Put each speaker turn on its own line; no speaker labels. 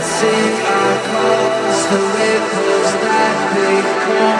I see our clothes, the ripples that they call.